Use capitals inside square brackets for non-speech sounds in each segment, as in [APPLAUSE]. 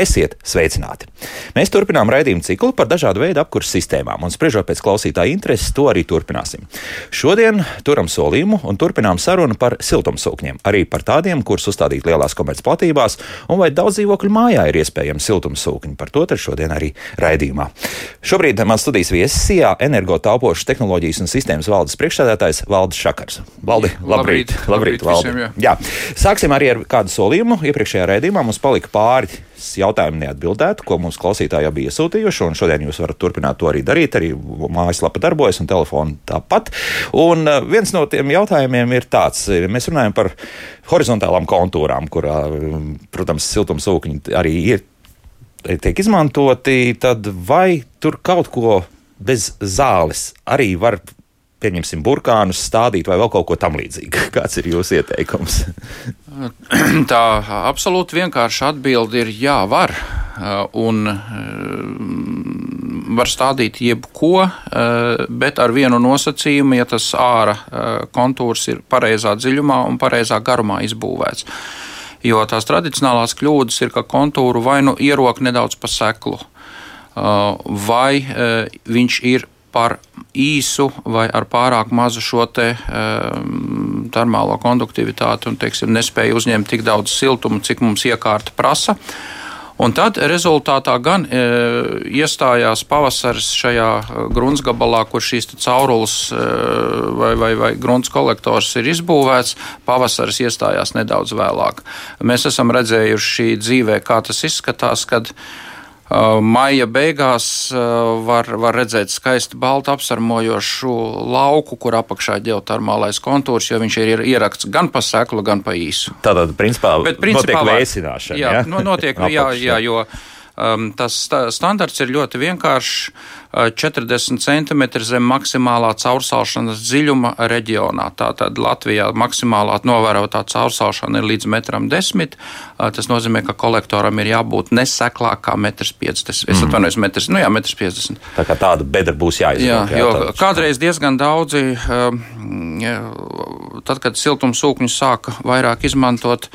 Esiet sveicināti! Mēs turpinām raidījumu ciklu par dažādu veidu apkurses sistēmām, un spriežot pēc klausītāja intereses, to arī turpināsim. Šodien turam solījumu un turpinām sarunu par siltumsūkņiem, arī par tādiem, kurus uzstādīt lielās komercplatībās, un vai daudz dzīvokļu mājā ir iespējams siltumsūkņi. Par to šodien arī raidījumā. Šobrīd man studijas viesis SIA energotaupošas tehnoloģijas un sistēmas valdes priekšsēdētājs Valdis Šakars. Valdi, labrīt! Labrīt, labrīt, Valdi. visiem, jā. jā. Sāksim arī ar kādu solījumu. Iepriekšējā raidījumā mums palika pāri jautājumu neatbildētu, ko mums klausītāji jau bija iesūtījuši. Šodien jūs varat turpināt to arī darīt. Arī mājaslapa darbojas un telefona tāpat. Un uh, viens no tiem jautājumiem ir tāds, mēs runājam par horizontālām kontūrām, kurā, protams, siltumsūkņi arī ir. Tiek izmantoti, tad vai tur kaut ko bez zāles arī var pieņemsim, burkānus stādīt vai vēl kaut ko tamlīdzīgu. [LAUGHS] Kāds ir jūsu ieteikums? [CLEARS THROAT] Tā absolūti vienkārša atbilde ir jā, var. Un var stādīt jebko, bet ar vienu nosacījumu, ja tas ārā kontūrs ir pareizā dziļumā un pareizā garumā izbūvēts. Jo tās tradicionālās kļūdas ir, ka kontūru vai nu ierok nedaudz pa seklu, vai viņš ir par īsu vai ar pārāk mazu šo te, um, termālo konduktivitāti un teiksim, nespēju uzņemt tik daudz siltumu, cik mums iekārta prasa. Un tad rezultātā gan e, iestājās pavasaris šajā e, gruntsgabalā, kur šīs caurules e, vai, vai, vai grunts kolektors ir izbūvēts. Pavasaris iestājās nedaudz vēlāk. Mēs esam redzējuši dzīvē, kā tas izskatās, kad Uh, maija beigās uh, var, var redzēt skaisti baltu apsarmojošu lauku, kur apakšā ir ģeotermālais kontūrs, jo viņš ir ieraksts gan pa seklu, gan pa īsu. Tātad, principā, Bet, principā notiek vēsināšana. Jā, ja? notiek, [LAUGHS] jā, jā, jo Um, tas standarts ir ļoti vienkāršs. 40 cm zem maksimālā caursalšanas dziļuma reģionā. Tātad Latvijā maksimālā novērotā caursalšana ir līdz 1,10 m. Tas nozīmē, ka kolektoram ir jābūt neseklāk kā 1,50 m. Es mm. atvainojos, metrs, nu jā, 1,50 m. Tā kā tāda bedra būs jāizvēlas. Jā, jā, jo kādreiz diezgan daudzi, tad, kad siltumsūkņus sāka vairāk izmantot,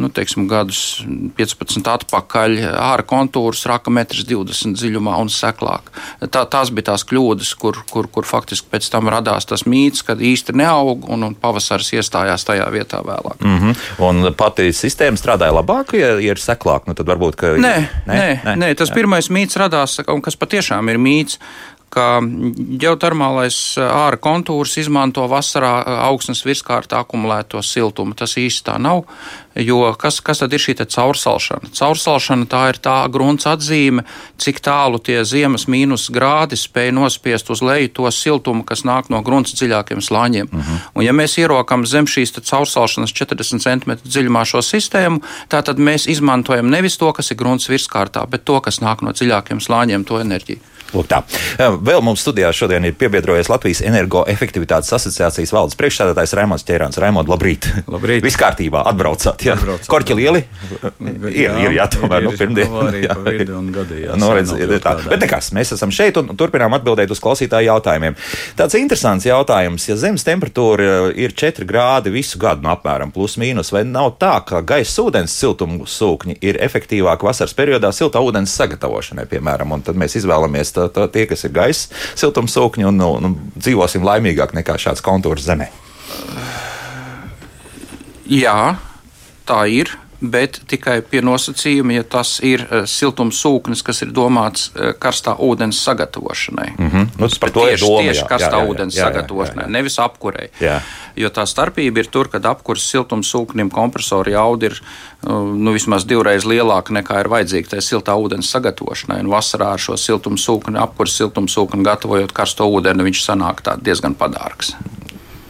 nu, teiksim, gadus 15 atpakaļ, ārā kontūrs raka 1,20 m dziļumā un seklāk. Tā, tās bija tās kļūdas, kur, kur, kur faktiski pēc tam radās tas mīts, kad īsti neaug un, un pavasaris iestājās tajā vietā vēlāk. Mm -hmm. Un pati sistēma strādāja labāk, ja ir seklāk, nu tad varbūt, ka. Nē, nē, nē, nē, nē tas jā. pirmais mīts radās, un kas patiešām ir mīts, ka ģeotermālais ārā kontūrs izmanto vasarā augsnes virskārtā akumulēto siltumu. Tas īsti tā nav, jo kas, kas tad ir šī caursalšana? Caursalšana tā ir tā grunts atzīme, cik tālu tie ziemas mīnus grādi spēj nospiest uz leju to siltumu, kas nāk no grunts dziļākiem slāņiem. Uh -huh. Un ja mēs ierokam zem šīs caursalšanas 40 cm dziļumā šo sistēmu, tad mēs izmantojam nevis to, kas ir grunts virskārtā, bet to, kas nāk no dziļākiem slāņiem, to enerģiju. Lūk, tā. Vēl mums studijā šodien ir piebiedrojies Latvijas Energoefektivitātes asociācijas valdes priekšsēdētājs Raimons Čērāns. Raimond, labrīt! Labrīt! Viss kārtībā, atbraucāt, jā. Atbraucāt, Korķi lieli? [LAUGHS] Ir, jā, ir, jā, tomēr, nu, pirmdien. Jā, gadījās, nu, redz, tā. Bet nekas, mēs esam šeit un turpinām atbildēt uz klausītāju jautājumiem. Tāds interesants jautājums, ja zemes temperatūra ir 4 grādi visu gadu, no nu, apmēram plus mīnus, vai nav tā, ka gaisa ūdens siltuma sūkņi ir efektīvāki vasaras periodā siltā ūdens sagatavošanai, piemēram, un tad mēs izvēlamies tā, tā, tie, kas ir gaisa siltumsūkņi, un nu, nu, dzīvosim laimīgāk nekā šāds kontūrs zemē. Jā, tā ir bet tikai pie nosacījuma, ja tas ir uh, siltums sūknis, kas ir domāts uh, karstā ūdens sagatavošanai. Mm -hmm. nu, tas tieši, doma, tieši jā, karstā jā, jā, ūdens jā, jā, sagatavošanai, jā, jā. nevis apkurei. Jā. Jo tā starpība ir tur, kad apkurs siltums sūknim kompresori jauda ir uh, nu, vismaz divreiz lielāka nekā ir vajadzīga tai siltā ūdens sagatavošanai. Un vasarā ar šo siltums sūkni, apkurs siltums sūkni gatavojot karsto ūdeni, viņš sanāk diezgan padārgs.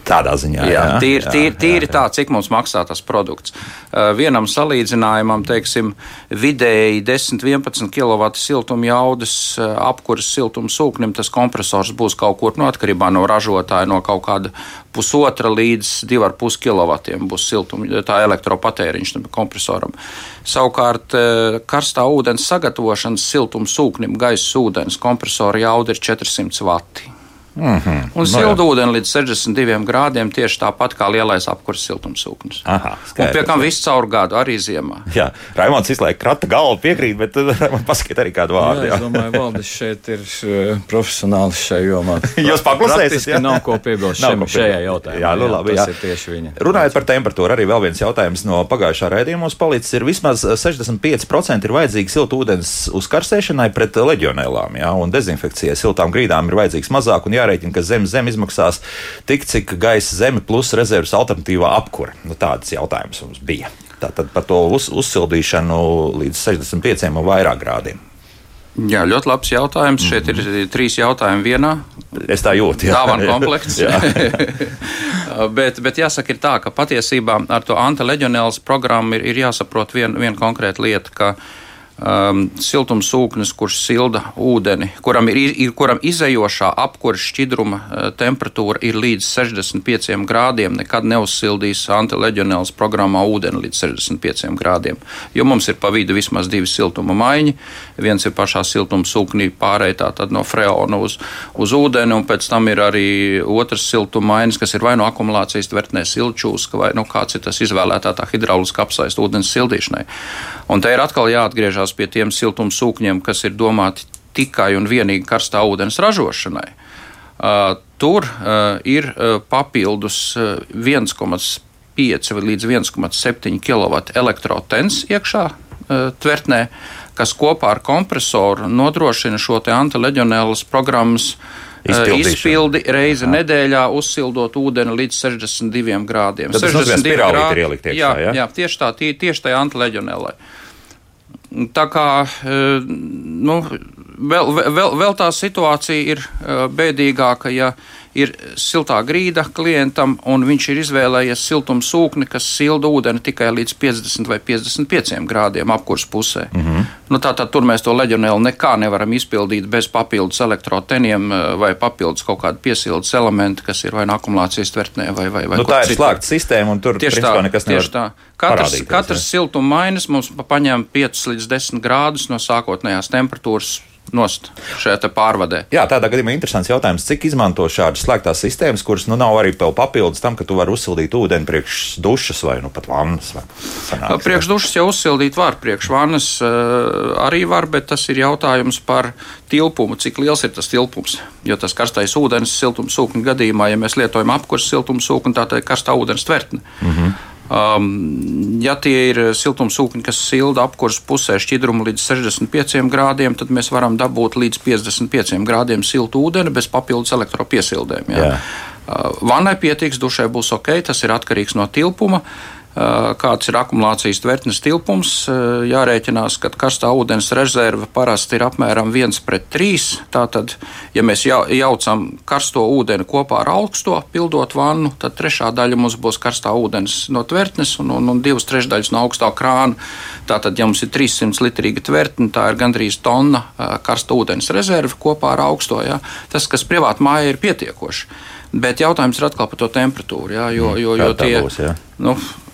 Tādā ziņā, jā, jā, tīri, tīri, tīri jā, jā. tā, cik mums maksā tas produkts. Uh, vienam salīdzinājumam, teiksim, vidēji 10-11 kW siltuma jaudas uh, apkuras siltuma sūknim, tas kompresors būs kaut kur no atkarībā no ražotāja, no kaut kāda pusotra līdz 2,5 kW būs siltuma, tā elektropatēriņš kompresoram. Savukārt, uh, karstā ūdens sagatavošanas siltuma sūknim gaisa ūdens kompresora jauda ir 400 vati. Mm -hmm. Un siltu no, ūdeni līdz 62 grādiem tieši tāpat kā lielais apkurss siltumsūknis. Aha, skaidrs. Un pie kam viss caur gadu, arī ziemā. Jā, Raimons izlaik krata galvu piekrīt, bet man paskatīt arī kādu vārdu. Jā, jā. es domāju, Valdis šeit ir uh, profesionāls šajā jomā. [LAUGHS] Jūs paklusēsiet, jā? Nav ko piebilst šim, ko šajā jautājumā. Jā, nu labi, jā. Ir tieši viņa. Runājot par temperatūru, arī vēl viens jautājums no pagājušā raidījuma mums palicis. Ir vismaz 65% ir vajadzīgi siltu ūdens uzkarsēšanai pret leģionēlām, jā, un dezinfekcijai siltām grīdām ir vajadzīgs mazāk un jārēķina, ka zem zem izmaksās tik, cik gaisa zeme plus rezerves alternatīvā apkure. Nu, tāds jautājums mums bija. Tātad par to uz, uzsildīšanu līdz 65 un vairāk grādiem. Jā, ļoti labs jautājums. Mm. Šeit ir mhm. trīs jautājumi vienā. Es tā jūtu. Dāvana komplekts. [LAUGHS] [LAUGHS] bet, bet jāsaka, ir tā, ka patiesībā ar to antileģionēlas programmu ir, ir jāsaprot viena vien konkrēta lieta, um, siltumsūknis, kurš silda ūdeni, kuram ir, ir kuram izējošā apkura šķidruma uh, temperatūra ir līdz 65 grādiem, nekad neuzsildīs antileģionēlas programmā ūdeni līdz 65 grādiem. Jo mums ir pa vidu vismaz divi siltuma maiņi. Viens ir pašā siltumsūknī pārējā no freona uz, uz ūdeni, un pēc tam ir arī otrs siltuma maiņas, kas ir vai no akumulācijas tvertnē silčūska, vai nu, kāds ir tas izvēlētā tā hidrauliska apsaista ūdens sildīšanai. Un te ir atkal jāatgriežas jāatgriežas pie tiem siltumsūkņiem, kas ir domāti tikai un vienīgi karstā ūdens ražošanai. Uh, tur uh, ir uh, papildus 1,5 līdz 1,7 kW elektrotens iekšā tvertnē, kas kopā ar kompresoru nodrošina šo antileģionēlas programmas izpildi reizi Aha. nedēļā, uzsildot ūdeni līdz 62 grādiem. Tad 62 grādi ir ielikt iekšā, jā, jā? jā, tieši tā, tie, tieši tajā antileģionēlai. Tā kā e, nu, vēl, vēl, vēl tā situācija ir e, bēdīgāka, ja ir siltā grīda klientam, un viņš ir izvēlējies siltumu sūkni, kas silda ūdeni tikai līdz 50 vai 55 grādiem apkurs pusē. Mm -hmm. nu, Tātad tur mēs to leģionēlu nekā nevaram izpildīt bez papildus elektroteniem e, vai papildus kaut kādu piesildes elementu, kas ir vai no akumulācijas tvertnē vai, vai, vai nu, tā ir slēgta sistēma, un tur tieši tā, nekas. Tieši tā. Katrs, katrs siltuma maiņas mums paņem 5 līdz 10 grādus no sākotnējās temperatūras nost šajā pārvadē. Jā, tādā gadījumā interesants jautājums, cik izmanto šādas slēgtās sistēmas, kuras nu, nav arī papildus tam, ka tu vari uzsildīt ūdeni priekš dušas vai nu, pat vannas. Sanāks, priekš dušas jau uzsildīt var, priekš vannas arī var, bet tas ir jautājums par tilpumu, cik liels ir tas tilpums. Jo tas karstais ūdens siltums sūkņa gadījumā, ja mēs lietojam apkursu siltums sūkni, tā ir karstā ūdens tvertne. Mm -hmm. Um, ja tie ir siltumsūkņi, kas silda apkurss pusē šķidrumu līdz 65 grādiem, tad mēs varam dabūt līdz 55 grādiem siltu ūdeni bez papildus elektropiesildēm. Ja? Uh, Vannai pietiks, dušai būs ok, tas ir atkarīgs no tilpuma. Eh, kāds ir akumulācijas tvertnes tilpums. Eh, jārēķinās, ka karstā ūdens rezerve parasti ir apmēram 1 pret 3. Tātad, ja mēs jaucam karsto ūdeni kopā ar augsto, pildot vannu, tad trešā daļa mums būs karstā ūdens no tvertnes un, un, un divas trešdaļas no augstā krāna. Tātad, ja mums ir 300 litrīga tvertne, tā ir gandrīz tonna eh, karsta ūdens rezerve kopā ar augsto. Ja? Tas, kas privāti mājā ir pietiekoši. Bet jautājums ir atkal par to temperatūru. Jā, jo, jo, jo tie, būs, nu,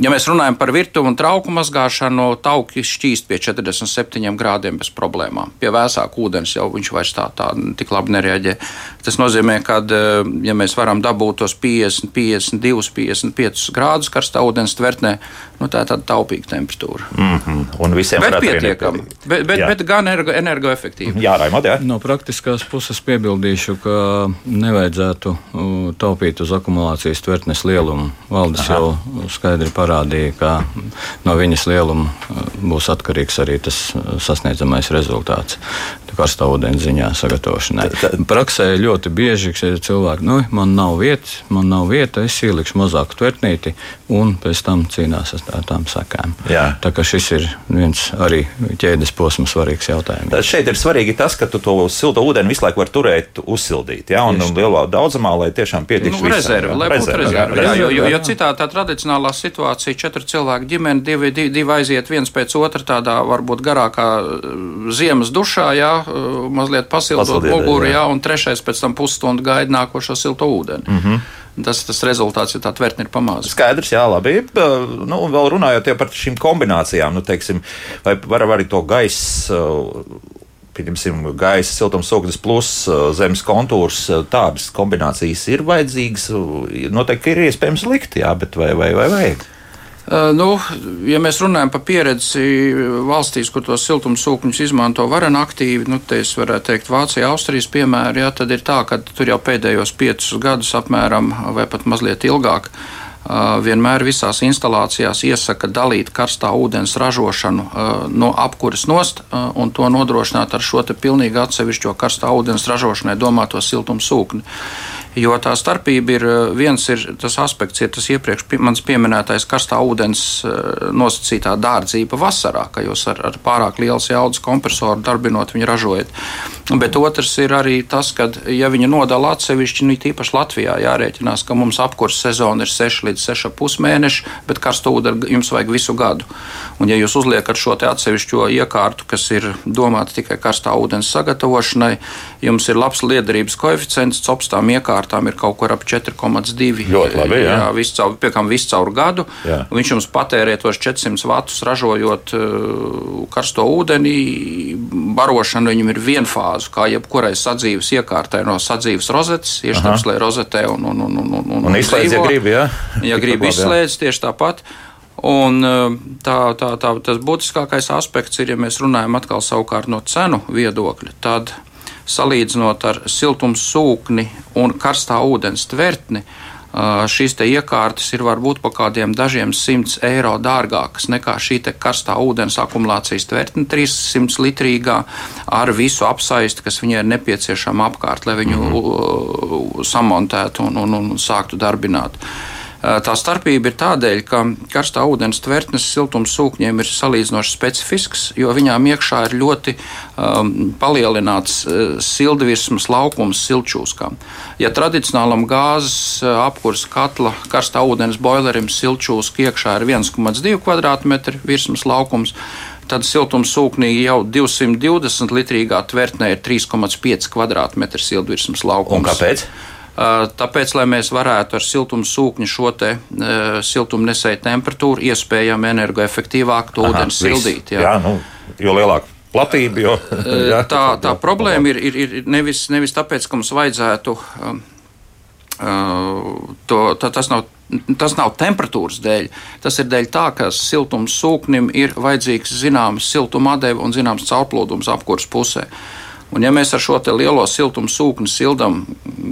ja mēs runājam par virtuvi un trauku mazgāšanu, tauki šķīst pie 47 grādiem bez problēmām. Pie vēsāka ūdens jau viņš vairs tā, tā tik labi nereaģē. Tas nozīmē, ka, eh, ja mēs varam dabūt tos 50, 52, 55 grādus karstā ūdens tvertnē, nu, tā ir tāda taupīga temperatūra. Mm -hmm. Un visiem bet pietiekami. Bet, bet, jā. bet gan energo, energoefektīvi. Jā, Raimond, jā. No praktiskās puses piebildīšu, ka nevajadzētu taupīt uz akumulācijas tvertnes lielumu. Valdis Aha. jau skaidri parādīja, ka no viņas lieluma uh, būs atkarīgs arī tas uh, sasniedzamais rezultāts. Karstā ūdens ziņā sagatavošanai. Praksē ļoti bieži cilvēki, nu, man nav vietas, man nav vieta, es ielikšu mazāku tvertnīti un pēc tam cīnās ar tām sakām. Jā. Tā kā šis ir viens arī ķēdes posms svarīgs jautājums. Tad šeit ir svarīgi tas, ka tu to silto ūdeni visu laiku vari turēt uzsildīt, ja, un, un lielā daudzumā, lai tiešām pietiktu nu, rezerve, lai būtu rezerve. Jā, jo, jo, jo citā tā tradicionālā situācija, četri cilvēki ģimene, divi, divi, aiziet viens pēc otra tādā varbūt garākā uh, ziemas dušā, jā, uh, mazliet pasildot muguru, jā. un trešais pēc tam pusstundu gaida nākošo silto ūdeni. Mm -hmm. Tas, tas rezultāts, ja tā tvertne ir pamāca. Skaidrs, jā, labi. Nu, vēl runājot par šīm kombinācijām, nu, teiksim, vai var arī to gaisu pieņemsim, gaisa siltumsūknis plus zemes kontūrs, tādas kombinācijas ir vajadzīgas. Noteikti ir iespējams likt, jā, bet vai, vai, vai vajag? Nu, ja mēs runājam par pieredzi valstīs, kur tos siltumsūkņus izmanto varen aktīvi, nu, te es varētu teikt Vācija, Austrijas piemēra, jā, tad ir tā, ka tur jau pēdējos piecus gadus apmēram vai pat mazliet ilgāk vienmēr visās instalācijās iesaka dalīt karstā ūdens ražošanu no apkuras nost un to nodrošināt ar šo pilnīgi atsevišķo karstā ūdens ražošanai domāto siltumsūkni. Jo tā starpība ir viens ir tas aspekts, ir tas iepriekš mans pieminētais karstā ūdens nosacītā dārdzība vasarā, ka jūs ar, ar pārāk liels jaudas kompresoru darbinot viņu ražojat. Bet otrs ir arī tas, ka, ja viņa nodala atsevišķi, nu, tīpaši Latvijā jārēķinās, ka mums apkurss sezona ir 6 līdz 6,5 mēneši, bet karstu ūdeni jums vajag visu gadu. Un, ja jūs uzliekat šo atsevišķo iekārtu, kas ir domāta tikai karstā ūdens sagatavošanai, jums ir labs liederības koeficients, copstām iekārtām kārtām ir kaut kur ap 4,2. Ļoti labi. Jā, jā viss caur, piekam visu caur gadu. Jā. Viņš jums patērē tos 400 vatus, ražojot uh, karsto ūdeni. Barošana viņam ir vienfāzu, kā jebkurai sadzīves iekārtai no sadzīves rozetes, iešķirslē rozetē un, un, un, un, un, un izslēdz, ja grib, jā. [LAUGHS] Ja grib izslēdz, tieši tāpat. Un tā, tā, tā, tas būtiskākais aspekts ir, ja mēs runājam atkal savukārt no cenu viedokļa, tad salīdzinot ar siltumsūkni un karstā ūdens tvertni, šīs iekārtas ir varbūt par kādiem dažiem simts eiro dārgākas nekā šī karstā ūdens akumulācijas tvertne, 300 litrīgā, ar visu apsaisti, kas viņai ir nepieciešama apkārt, lai viņu mm -hmm. samontētu un, un, un sāktu darbināt. Eh, tā starpība ir tādēļ, ka karstā ūdens tvertnes siltums sūkņiem ir salīdzinoši specifisks, jo viņām iekšā ir ļoti um, palielināts sildvirsmas laukums silčūskām. Ja tradicionālam gāzes uh, apkurs katla karstā ūdens boilerim silčūska iekšā ir 1,2 km virsmas laukums, tad siltumsūknī jau 220 litrīgā tvertnē ir 3,5 km sildvirsmas laukums. Un kāpēc? Tāpēc, lai mēs varētu ar siltumu sūkņu šo te siltumnesēju temperatūru iespējami energoefektīvāk to ūdeni sildīt. Jā. Jā, nu, jo lielāka platība, jo [LAUGHS] jā, tā, tā problēma ir, ir, ir nevis, nevis tāpēc, ka mums vajadzētu. To, tā, tas, nav, tas nav temperatūras dēļ. Tas ir dēļ tā, ka siltums sūknim ir vajadzīgs zināms siltuma atdeve un zināms caurplūdums apkurs pusē. Uh, Un, ja mēs ar šo lielo siltumu sūkni sildam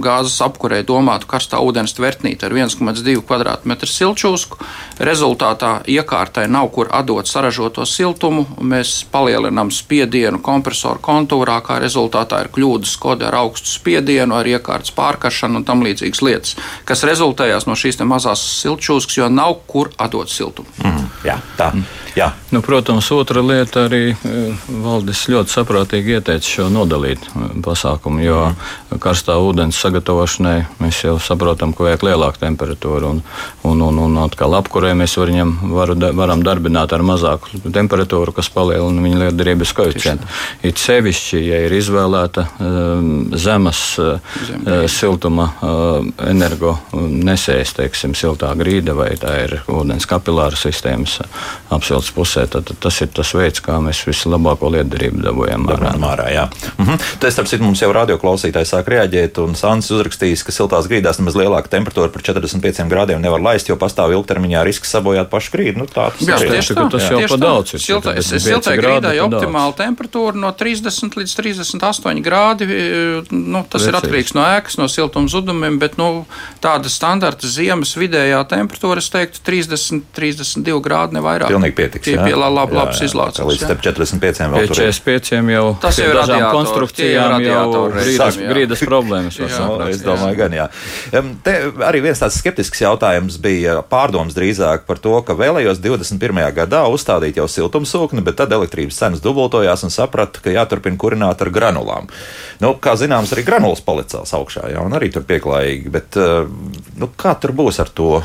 gāzes apkurē domātu karstā ūdens tvertnīti ar 1,2 km silčūsku, rezultātā iekārtai nav kur atdot saražoto siltumu, mēs palielinām spiedienu kompresoru kontūrā, kā rezultātā ir kļūdas kode ar augstu spiedienu, ar iekārtas pārkašanu un tam līdzīgas lietas, kas rezultējās no šīs mazās silčūskas, jo nav kur atdot siltumu. Mm, jā, tā. Mm. Jā. Nu, protams, otra lieta arī e, valdis ļoti saprātīgi ieteica šo nodalīt e, pasākumu, jo karstā ūdens sagatavošanai mēs jau saprotam, ka vajag lielāku temperatūru. Un, un, un, un atkal apkurē mēs viņam varu, varam darbināt ar mazāku temperatūru, kas palielina viņa lietderības koeficientu. It sevišķi, ja ir izvēlēta um, zemes uh, siltuma energo nesējs, teiksim, siltā grīda vai tā ir ūdens kapilāra sistēmas apsiltumā atbildes pusē, tad, tad tas ir tas veids, kā mēs vislabāko lietderību dabūjam ārā. ārā jā. mhm. Tas, starp citu, mums jau radioklausītāji sāk reaģēt, un Sāns uzrakstījis, ka siltās grīdās nemaz lielāka temperatūra par 45 grādiem nevar laist, jo pastāv ilgtermiņā risks sabojāt pašu grīdu. Nu, tā tas jā, ir. Tieši, tā, tas jau pa daudz ir. Siltā, siltā grīdā ir optimāla temperatūra no 30 līdz 38 grādi. Nu, tas Vecīs. ir atkarīgs no ēkas, no siltuma zudumiem, bet nu, tāda standarta ziemas vidējā temperatūra, es teiktu, 30, 32 grādi ne vairāk. Pilnīgi pietiks. Tie ir lab, labs izlācis. Līdz 45 vēl. Pie 45 jau tas ir dažām konstrukcijām jau grīdas, grīdas problēmas. jā, no, es domāju, gan jā. Te arī viens tāds skeptisks jautājums bija pārdoms drīzāk par to, ka vēlējos 21. gadā uzstādīt jau siltumsūkni, bet tad elektrības cenas dubultojās un sapratu, ka jāturpina kurināt ar granulām. Nu, kā zināms, arī granulas palicās augšā, jā, un arī tur pieklājīgi, bet nu, kā tur būs ar to?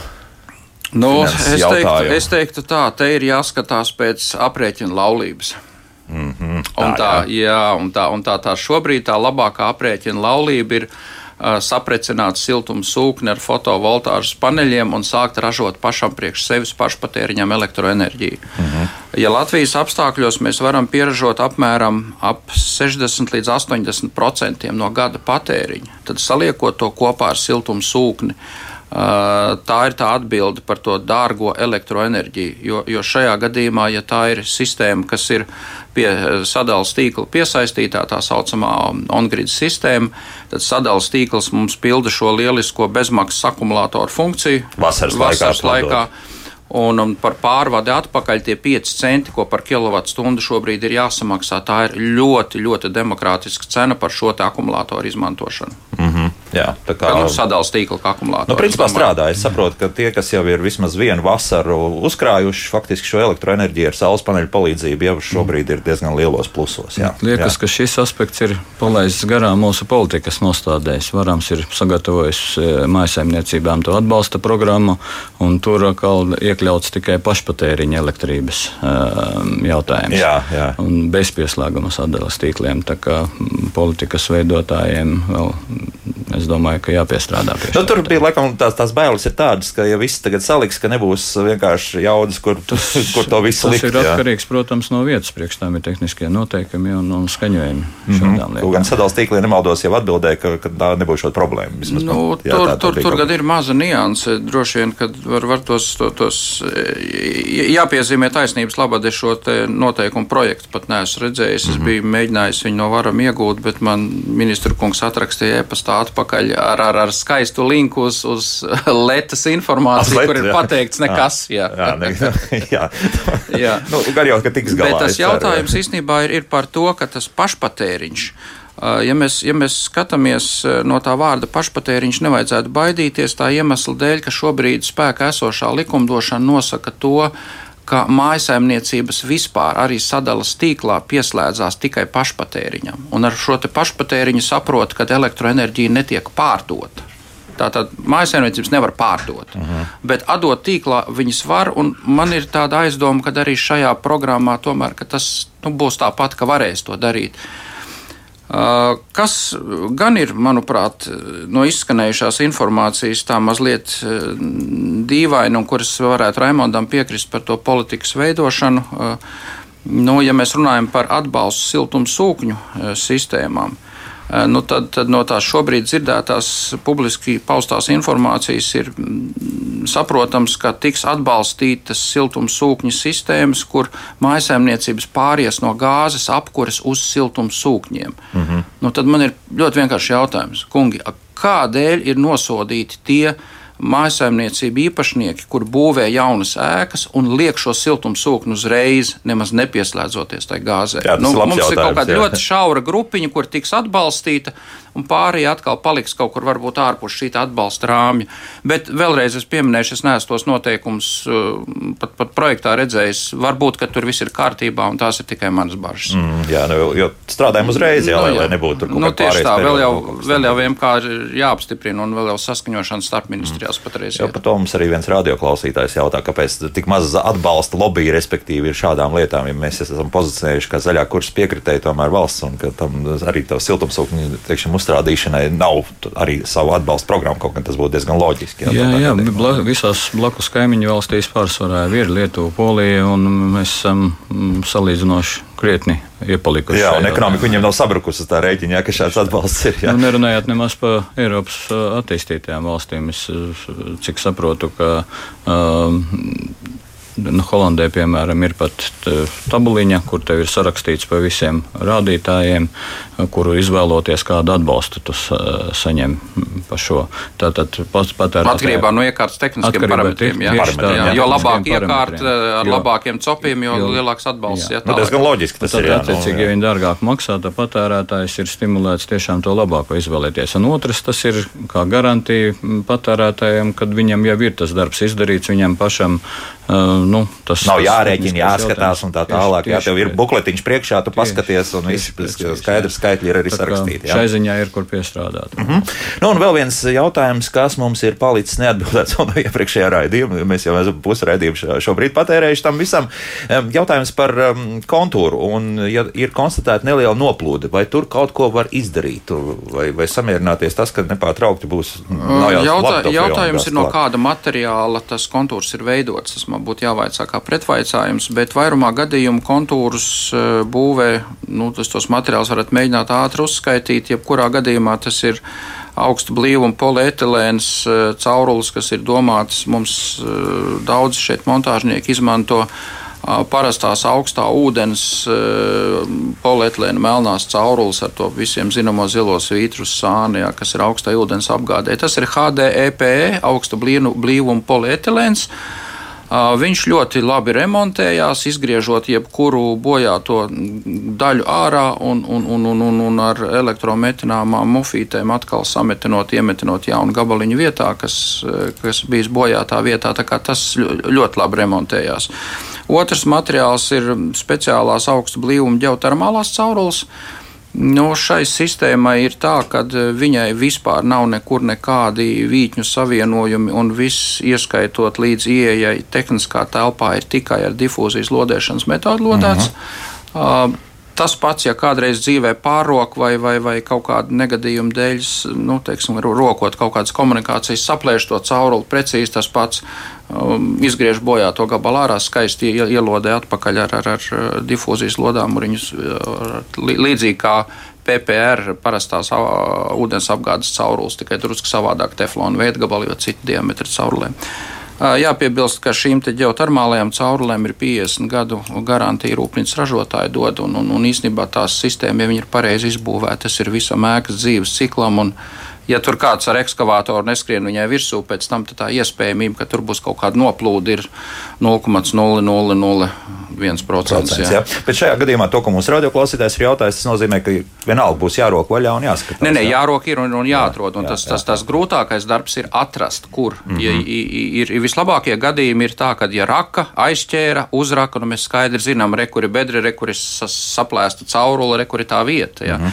Nu, es, teiktu, es teiktu, tā, te ir jāskatās pēc aprēķina laulības. Mm -hmm, tā, un tā, jā. Jā, un tā, un tā, tā šobrīd tā labākā aprēķina laulība ir uh, saprecināt siltumu sūkni ar fotovoltāžas paneļiem un sākt ražot pašam priekš sevis pašpatēriņam elektroenerģiju. Mm -hmm. Ja Latvijas apstākļos mēs varam pieražot apmēram ap 60 līdz 80% no gada patēriņa, tad saliekot to kopā ar siltumu sūkni, tā ir tā atbilde par to dārgo elektroenerģiju. Jo, jo šajā gadījumā, ja tā ir sistēma, kas ir pie sadalījuma tīkla piesaistītā, tā saucamā on-grid sistēma, tad sadalījuma tīkls mums pilda šo lielisko bezmaksas akumulātoru funkciju vasaras, vasaras laikā. laikā Un, un par pārvadi atpakaļ tie 5 centi, ko par kilovatstundu šobrīd ir jāsamaksā, tā ir ļoti, ļoti demokrātiska cena par šo akumulātoru izmantošanu. Mm -hmm. Jā, tā kā nu, sadalījuma tīkla kā akumulātors. Nu, principā strādā. Es saprotu, ka tie, kas jau ir vismaz vienu vasaru uzkrājuši faktiski šo elektroenerģiju ar saules paneļu palīdzību, jau šobrīd ir diezgan lielos plusos. Jā. Liekas, jā. ka šis aspekts ir palaists garām mūsu politikas nostādēs. Varams ir sagatavojis e, mājsaimniecībām to atbalsta programmu, un tur atkal iekļauts tikai pašpatēriņa elektrības um, jautājums. Jā, jā. Un bezpieslēguma sadalas tīkliem. Tā kā politikas veidotājiem vēl, es domāju, ka jāpiestrādā pie tā. Nu, tur bija laikam tās, tās bailes ir tādas, ka ja viss tagad saliks, ka nebūs vienkārši jaudas, kur, tas, [LAUGHS] kur to visu likt. Tas ir jā. atkarīgs, protams, no vietas priekš tām ir tehniskie noteikumi un, un skaņojumi. Mm -hmm. Gan sadals tīklī nemaldos jau atbildēja, ka, ka tā nebūs šāda problēma. Vismaz, nu, jā, tur, tā, tur, tur gan ir maza nianse. Droši vien, kad var, var tos, to, tos jāpiezīmē taisnības labad, es šo noteikumu projektu pat neesmu redzējis. Es mm -hmm. biju mēģinājis viņu no varam iegūt, bet man ministru kungs atrakstīja e-pastā atpakaļ ar, ar, ar skaistu linku uz, uz [LAUGHS] letas informāciju, Let, kur ir jā. pateikts nekas. Jā, jā, ne, [LAUGHS] jā. [LAUGHS] jā. nu, gan jau, ka tiks galā. Bet tas jautājums īstenībā ir, ir par to, ka tas pašpatēriņš. Ja mēs, ja mēs skatāmies no tā vārda pašpatēriņš, nevajadzētu baidīties tā iemesla dēļ, ka šobrīd spēkā esošā likumdošana nosaka to, ka mājsaimniecības vispār arī sadalas tīklā pieslēdzās tikai pašpatēriņam. Un ar šo pašpatēriņu saprot, ka elektroenerģija netiek pārdota. Tātad mājsaimniecības nevar pārdot, uh -huh. bet atdot tīklā viņas var. Man ir tāda aizdoma, ka arī šajā programmā tomēr tas nu, būs tāpat, ka varēs to darīt. Uh, Kas gan ir, manuprāt, no izskanējušās informācijas tā mazliet dīvaina, un kuras varētu Raimondam piekrist par to politikas veidošanu, nu, ja mēs runājam par atbalstu siltumsūkņu sistēmām, nu tad, tad no tās šobrīd dzirdētās publiski paustās informācijas ir mm, saprotams, ka tiks atbalstītas siltumsūkņu sistēmas, kur mājsaimniecības pāries no gāzes apkures uz siltumsūkņiem. Mm -hmm. nu, tad man ir ļoti vienkāršs jautājums, kungi, kādēļ ir nosodīti tie? Mājsaimniecību īpašnieki, kur būvē jaunas ēkas un liek šo siltumsūkni uzreiz, nemaz nepieslēdzoties tai gāzē. Jā, nu, mums ir kaut kāda jā. ļoti šaura grupiņa, kur tiks atbalstīta, un pārējie atkal paliks kaut kur varbūt ārpus šī atbalsta rāmja. Bet vēlreiz es pieminēšu, es neesmu tos noteikumus uh, pat, pat projektā redzējis. Varbūt, ka tur viss ir kārtībā, un tās ir tikai manas bažas. Mm, jā, nu, jo strādājam uzreiz, jā, nu, jā. lai nebūtu tur kaut nu, tieši tā. Vēl jau, vēl jau vienkārši jāapstiprina un vēl jau saskaņošana starp ministrijās mm. patreiz. Jā, par to mums arī viens radioklausītājs jautā, kāpēc tik maz atbalsta lobby, respektīvi, ir šādām lietām, ja mēs esam pozicionējuši kā zaļā kursa piekritēji tomēr valsts un ka tam arī to siltumsūkņu, teiksim, uzstādīšanai nav arī savu atbalstu programmu, kaut gan tas būtu diezgan loģiski. Jā, jā, jā bla, visās blakus kaimiņu valstīs pārsvarā ir Lietuva, Polija, un mēs esam um, salīdzinoši krietni iepalikuši. Jā, un ekonomika viņiem nav sabrukusi tā rēķina, jā, ka šāds atbalsts ir. Jā. Nu, nerunājot nemaz par Eiropas attīstītajām valstīm. Es cik saprotu, ka um, Nu, Holandē, piemēram, ir pat tabuliņa, kur tev ir sarakstīts pa visiem rādītājiem, kuru izvēloties, kādu atbalstu tu saņem pa šo. Tātad pats patērētājs. Atkarībā no iekārtas tehniskiem parametriem. Jā, parametriem, jā. jā. Jo labāk iekārta ar jo, labākiem copiem, jo, jo lielāks atbalsts. Jā, nu, diezgan loģiski tas tad, ir. Jā, attiecīgi, ja viņi dārgāk maksā, tad patērētājs ir stimulēts tiešām to labāko izvēlēties. Un otrs, tas ir kā garantija patērētājiem, kad viņam jau ir tas darbs izdarīts, viņam pašam Uh, nu, tas nav jārēķina, jāskatās un tā tālāk. Jā, tev ir bukletiņš priekšā, tu paskaties, un viss skaidrs skaitļi ir arī sarakstīti. Šai ziņā ir kur piestrādāt. Mm -hmm. nu, un vēl viens jautājums, kas mums ir palicis neatbildēts [LAUGHS] no iepriekšējā raidījuma. Mēs jau esam pusi raidījumu šobrīd patērējuši tam visam. Jautājums par kontūru, un ja ir konstatēta neliela noplūde, vai tur kaut ko var izdarīt, vai, vai samierināties tas, ka nepārtraukti būs. Jautā, jautājums ir no kāda materiāla tas kontūrs ir veidots. Tas man būtu jāvaicā kā pretvaicājums, bet vairumā gadījumu kontūrus būvē, nu, tas tos materiālus varat mēģināt ātri uzskaitīt, jebkurā gadījumā tas ir augsta blīvuma polietilēns caurulis, kas ir domāts mums daudz šeit montāžnieki izmanto parastās augstā ūdens polietilēna melnās caurules ar to visiem zināmo zilo svītru sāni, jā, kas ir augstai ūdens apgādē. Tas ir HDEPE, e, augsta blīvuma polietilēns. Viņš ļoti labi remontējās, izgriežot jebkuru bojāto daļu ārā un, un, un, un, un, un ar elektrometināmām mufītēm atkal sametinot, iemetinot jaunu gabaliņu vietā, kas, kas bijis bojātā vietā. Tas ļoti labi remontējās. Otrs materiāls ir speciālās augsta blīvuma ģeotermālās caurules. Nu, šai sistēmai ir tā, ka e, viņai vispār nav nekur nekādi vītņu savienojumi, un viss, ieskaitot līdz ieejai tehniskā telpā, ir tikai ar difūzijas lodēšanas metodu lodēts. Uh -huh. uh, Tas pats, ja kādreiz dzīvē pārrok vai, vai, vai kaut kāda negadījuma dēļ, nu, teiksim, rokot kaut kādas komunikācijas, saplēš to cauruli, precīzi tas pats um, izgriež bojā to gabalu ārā, skaisti ielodē atpakaļ ar, ar, ar difūzijas lodām, viņus līdzīgi kā PPR, parastās ūdens apgādes caurules, tikai drusku savādāk teflona veida gabali, jo citu diametru caurulēm. Jāpiebilst, ka šīm ģeotermālajām caurulēm ir 50 gadu garantija rūpnīcas ražotāji dod, un, un, un īstenībā tās sistēmas, ja viņi ir pareizi izbūvētas, ir visam ēkas dzīves ciklam. Un, ja tur kāds ar ekskavātoru neskrien viņai virsū, pēc tam tā iespējamība, ka tur būs kaut kāda noplūde, ir 0,0001%. Jā. Jā. Bet šajā gadījumā to, ko mūsu radioklausītājs ir jautājis, tas nozīmē, ka vienalga būs jārok vaļā un jāskatās. Nē, nē, jārok ir un, un jāatrod. Un jā, tas, jā, tas, tas grūtākais darbs ir atrast, kur. Mm -hmm. ja, ir, ir vislabākie gadījumi ir tā, ka ja raka aizķēra, uzraka, nu mēs skaidri zinām, re, kur ir bedre, re, kur ir saplēsta caurule, re, kur ir tā vieta. Jā. Mm -hmm.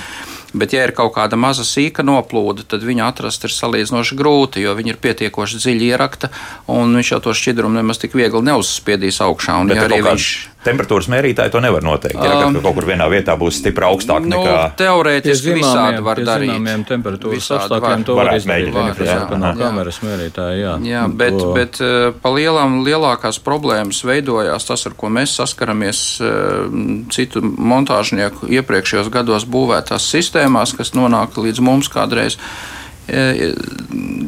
Bet, ja ir kaut kāda maza sīka noplūde, tad viņu atrast ir salīdzinoši grūti, jo viņi ir pietiekoši dziļi ierakta, un viņš jau to šķidrumu nemaz tik viegli neuzspiedīs augšā. Un, Bet ja arī viņš temperatūras mērītāji to nevar noteikt. Jā, um, kaut kur vienā vietā būs stipri augstāk nu, nekā teorētiski visādi var darīt. Zināmiem temperatūras apstākļiem to var izdarīt. Var, jā, jā, kameras mērītāja, jā. Jā, bet, to... bet uh, pa lielām lielākās problēmas veidojās tas, ar ko mēs saskaramies uh, citu montāžnieku iepriekšējos gados būvētās sistēmās, kas nonāk līdz mums kādreiz. E,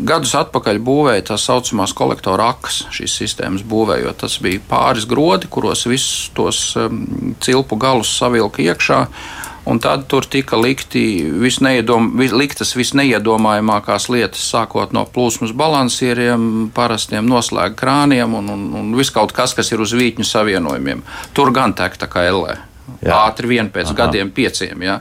gadus atpakaļ būvēja tā saucamās kolektora akas, šīs sistēmas būvējot. Tas bija pāris grodi, kuros visus tos cilpu galus savilka iekšā. Un tad tur tika likti visneiedom, vis, liktas visneiedomājamākās lietas, sākot no plūsmas balansieriem, parastiem noslēgta krāniem un, un, un viss kaut kas, kas ir uz vītņu savienojumiem. Tur gan tek tā kā LE. Ātri vien pēc Aha. gadiem pieciem. Ja.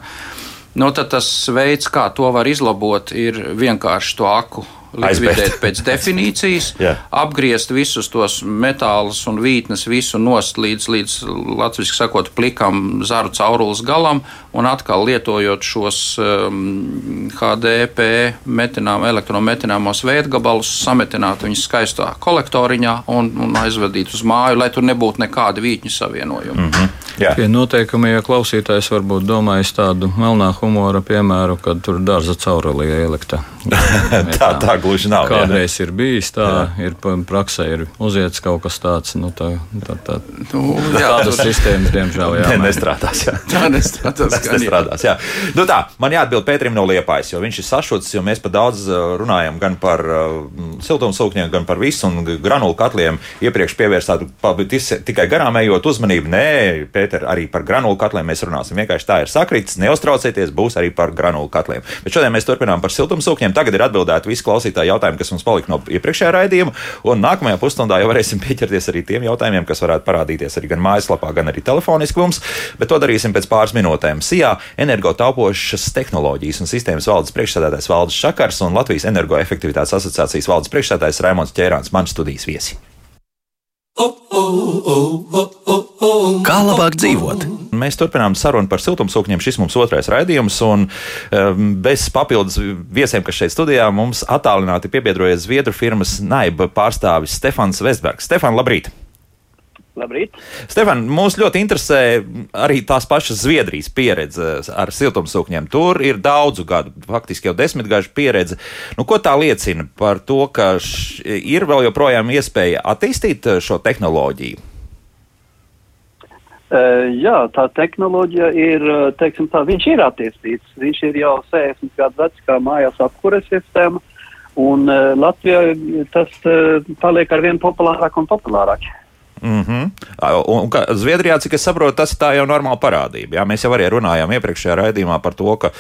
Nu, tas veids, kā to var izlabot, ir vienkārši to aku likvidēt [LAUGHS] pēc definīcijas, apgriezt visus tos metālus un vītnes, visu nost līdz, līdz latviešu sakot, plikam zaru caurules galam, un atkal lietojot šos um, HDP metinām, elektrometināmos veidgabalus, sametināt viņus skaistā kolektoriņā un, un aizvedīt uz māju, lai tur nebūtu nekāda vītņu savienojuma. Mm -hmm. Jā. Tie noteikumi, ja klausītājs varbūt domājis tādu melnā humora piemēru, kad tur dārza caurulī ielikta. [LAUGHS] tā, tā gluži nav. Kādreiz jā. ir bijis tā, jā. ir praksē ir uziets kaut kas tāds. Nu, tā, tā, tā, nu, jā, tādas tur... sistēmas, diemžēl, jā. Ne, nestrādās. Jā. [LAUGHS] Tā nestrādās. Tas [LAUGHS] nestrādās, jā. Nu tā, man jāatbild Pēterim no Liepājas, jo viņš ir sašuts, jo mēs pat daudz uh, runājam gan par uh, siltumsūkņiem, gan par visu un granulu katliem. Iepriekš pievērstāt tikai garām ejot uzmanību. Nē, Pēter, arī par granulu katliem mēs runāsim. Vienkārši tā ir sakritis, neuztraucieties, būs arī par granulu katliem. Bet šodien mēs turpinām par siltumsūkņiem. Tagad ir atbildēti visi klausītāji jautājumi, kas mums palika no iepriekšējā raidījuma. Un nākamajā pusstundā jau varēsim [LAUGHS] pieķerties arī tiem jautājumiem, kas varētu parādīties arī gan mājaslapā, gan arī telefoniski mums. Bet to darīsim pēc pāris minūtēm. Sijā energotaupošas tehnoloģijas un sistēmas valdes priekšsēdētājs Valdis Šakars un Latvijas energoefektivitātes asociācijas valdes priekšsēdētājs Raimons Ķērāns, man studijas viesi. Kā labāk dzīvot? Mēs turpinām sarunu par siltumsūkņiem. Šis mums otrais raidījums, un um, bez papildus viesiem, kas šeit studijā mums attālināti piebiedrojies Zviedru firmas Naiba pārstāvis Stefans Vestbergs. Stefan, labrīt! Labrīt. Stefan, mūs ļoti interesē arī tās pašas Zviedrijas pieredze ar siltumsūkņiem. Tur ir daudzu gadu, faktiski jau desmitgažu pieredze. Nu, ko tā liecina par to, ka ir vēl joprojām iespēja attīstīt šo tehnoloģiju? Uh, jā, tā tehnoloģija ir, teiksim tā, viņš ir attīstīts. Viņš ir jau 60 gadu vecs kā mājās apkures sistēma, un uh, Latvijā tas uh, paliek ar vien populārāk un populārāk. Mm -hmm. Un, un Zviedrijā, cik es saprotu, tas tā jau ir normāla parādība. Jā, mēs jau arī runājām iepriekšējā raidījumā par to, ka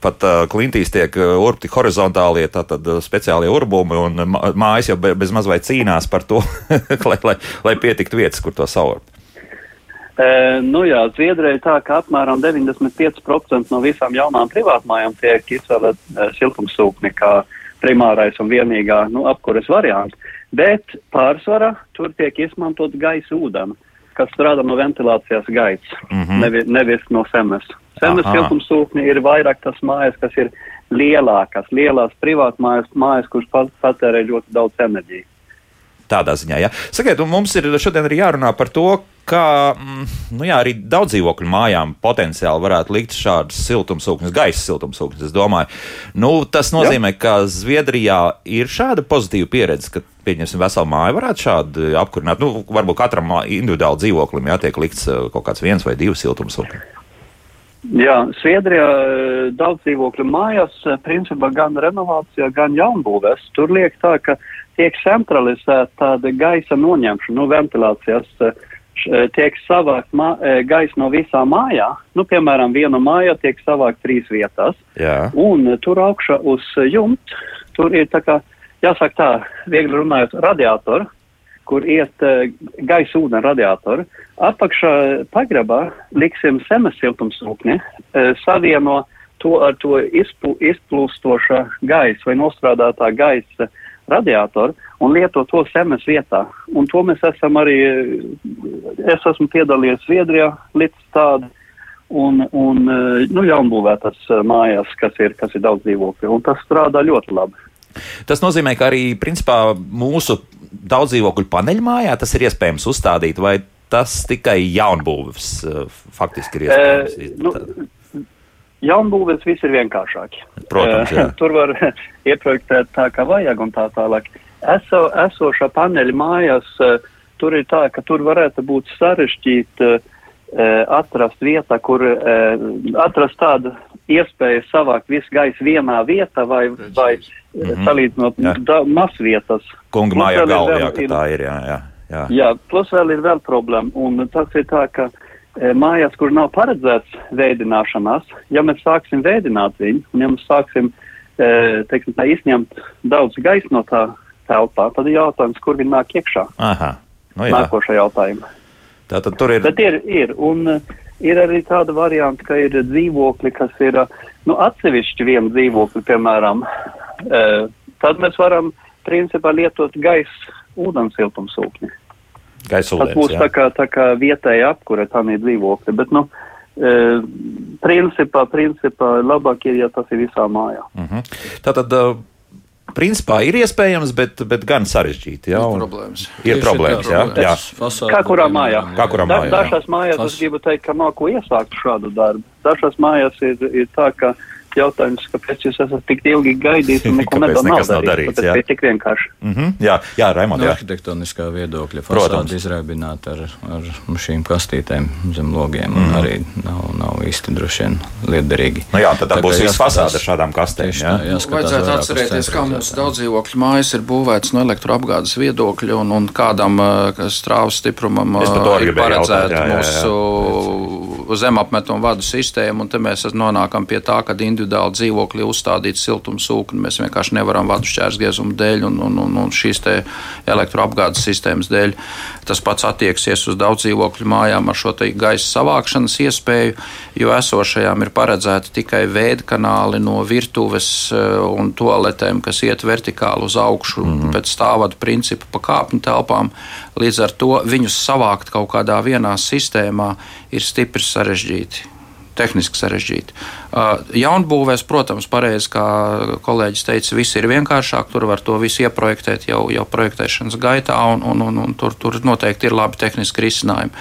pat uh, klintīs tiek urbti horizontālie, tātad speciālie urbumi, un mājas jau be, bez maz vai cīnās par to, [LAUGHS] lai, lai, lai pietiktu vietas, kur to saurbt. E, nu jā, Zviedrija tā, ka apmēram 95% no visām jaunām privātmājām tiek izvēlēt e, siltumsūkni kā primārais un vienīgā nu, apkures variants bet pārsvarā tur tiek izmantot gaisa ūdens, kas strādā no ventilācijas gaisa, mm -hmm. nevis, nevis no zemes. Zemes siltumsūkņi ir vairāk tas mājas, kas ir lielākas, lielās privātmājas, mājas, kuras patērē ļoti daudz enerģijas. Tādā ziņā, jā. Sakiet, mums ir šodien arī jārunā par to, kā mm, nu jā, arī daudz dzīvokļu mājām potenciāli varētu likt šādas siltumsūknes, gaisa siltumsūknes. Es domāju, nu, tas nozīmē, jā. ka Zviedrijā ir šāda pozitīva pieredze, ka, pieņemsim, veselu māju varētu šādi apkurināt. Nu, varbūt katram individuāli dzīvoklim jātiek likts eh, kaut kāds viens vai divi siltumsūkņi. Jā, Sviedrijā eh, daudz dzīvokļu mājās, eh, principā gan renovācijā, gan jaunbūvēs. Tur liek tā, ka tiek centralizēta tāda gaisa noņemšana, nu, ventilācijas, eh, tiek savākt gaisa no visām mājām. Nu, piemēram, viena māja tiek savākt trīs vietās. Jā. Un tur augšā uz jumta, tur ir tā kā, jāsaka tā, viegli runājot, radiatori kur iet uh, gaisa ūdens radiatori. Apakšā pagrabā liksim zemes siltumsūkni, uh, savieno to ar to izpl izplūstošā gaisa vai nostrādātā gaisa radiatoru un lieto to zemes vietā. Un to mēs esam arī, es esmu piedalījies Zviedrijā līdz tādu. Un, un nu, jaunbūvētas mājās, kas ir, kas ir daudz dzīvokļu, tas strādā ļoti labi. Tas nozīmē, ka arī principā, mūsu daudz dzīvokļu paneļmājā tas ir iespējams uzstādīt, vai tas tikai jaunbūves faktiski ir iespējams? E, nu, Jaunbūvēs viss ir vienkāršāk. Protams, jā. Tur var [LAUGHS] ieprojektēt tā, kā vajag un tā tālāk. Eso, esošā paneļa mājās, tur ir tā, ka tur varētu būt sarežģīt atrast vietā, kur atrast tādu iespēju savākt visu gaisu vienā vietā vai, vai mm -hmm. salīdzinot maz vietas. Kunga mājā galvā, jā, ka tā ir, jā, jā. Jā. jā, plus vēl ir vēl problēma, un tas ir tā, ka mājās, kur nav paredzēts veidināšanās, ja mēs sāksim veidināt viņu, un ja mēs sāksim, teiksim, tā izņemt daudz gaisa no tā telpā, tad ir jautājums, kur viņi nāk iekšā. Aha, nu jā. Nākošā jautājuma. Tātad tur ir. Bet ir, ir, un e, ir arī tāda varianta, ka ir dzīvokļi, kas ir, nu, atsevišķi viena dzīvokļa, piemēram, tad mēs varam, principā, lietot gaisa ūdens siltumsūkni. Gaisulēns, tas būs jā. tā kā, tā kā vietēja apkure, tā ir dzīvokļi. Bet, nu, e, principā, principā labāk ir, ja tas ir visā mājā. Mm -hmm. Tātad, principā ir iespējams, bet, bet gan sarežģīti. Jā, ir problēmas. Ir problēmas, jā. jā. Kā kurā mājā? Kā kurā mājā? Da, dažās mājās es gribu teikt, ka nav ko iesākt šādu darbu. Dažās mājās ir, ir tā, ka jautājums, kāpēc jūs esat tik ilgi gaidījis un [LAUGHS] neko nedod, nav darīts. tas ir tik vienkārši. Mm -hmm. Jā, jā Raimond, no arhitektoniskā viedokļa fasāde izrēbināt ar, ar šīm kastītēm zem logiem mm -hmm. arī nav, nav īsti droši vien lietderīgi. Nu jā, tad tā, tā būs viss fasāde ar šādām kastēm. Jā, jā Vajadzētu atcerēties, kā mūsu daudzdzīvokļu mājas ir būvēts no elektroapgādes viedokļa un, un kādam strāvas stiprumam ir paredzēta mūsu zemapmetumu vadu sistēma, un te mēs nonākam pie tā, ka individuāli dzīvokļi uzstādīts siltumsūkni. Mēs vienkārši nevaram vadu šķērsgriezumu dēļ un, un, un, un šīs elektroapgādes sistēmas dēļ. Tas pats attieksies uz daudz dzīvokļu mājām ar šo gaisa savākšanas iespēju, jo esošajām ir paredzēti tikai veidkanāli no virtuves eh, un toaletēm, kas iet vertikāli uz augšu mm -hmm. pēc stāvadu principa pa kāpņu telpām. Līdz ar to viņus savākt kaut kādā vienā sistēmā ir stipri sarežģīti tehniski sarežģīti. Uh, jaunbūvēs, protams, pareizi, kā kolēģis teica, viss ir vienkāršāk. Tur var to visu ieprojektēt jau, jau projektēšanas gaitā, un, un, un, un tur, tur noteikti ir labi tehniski risinājumi.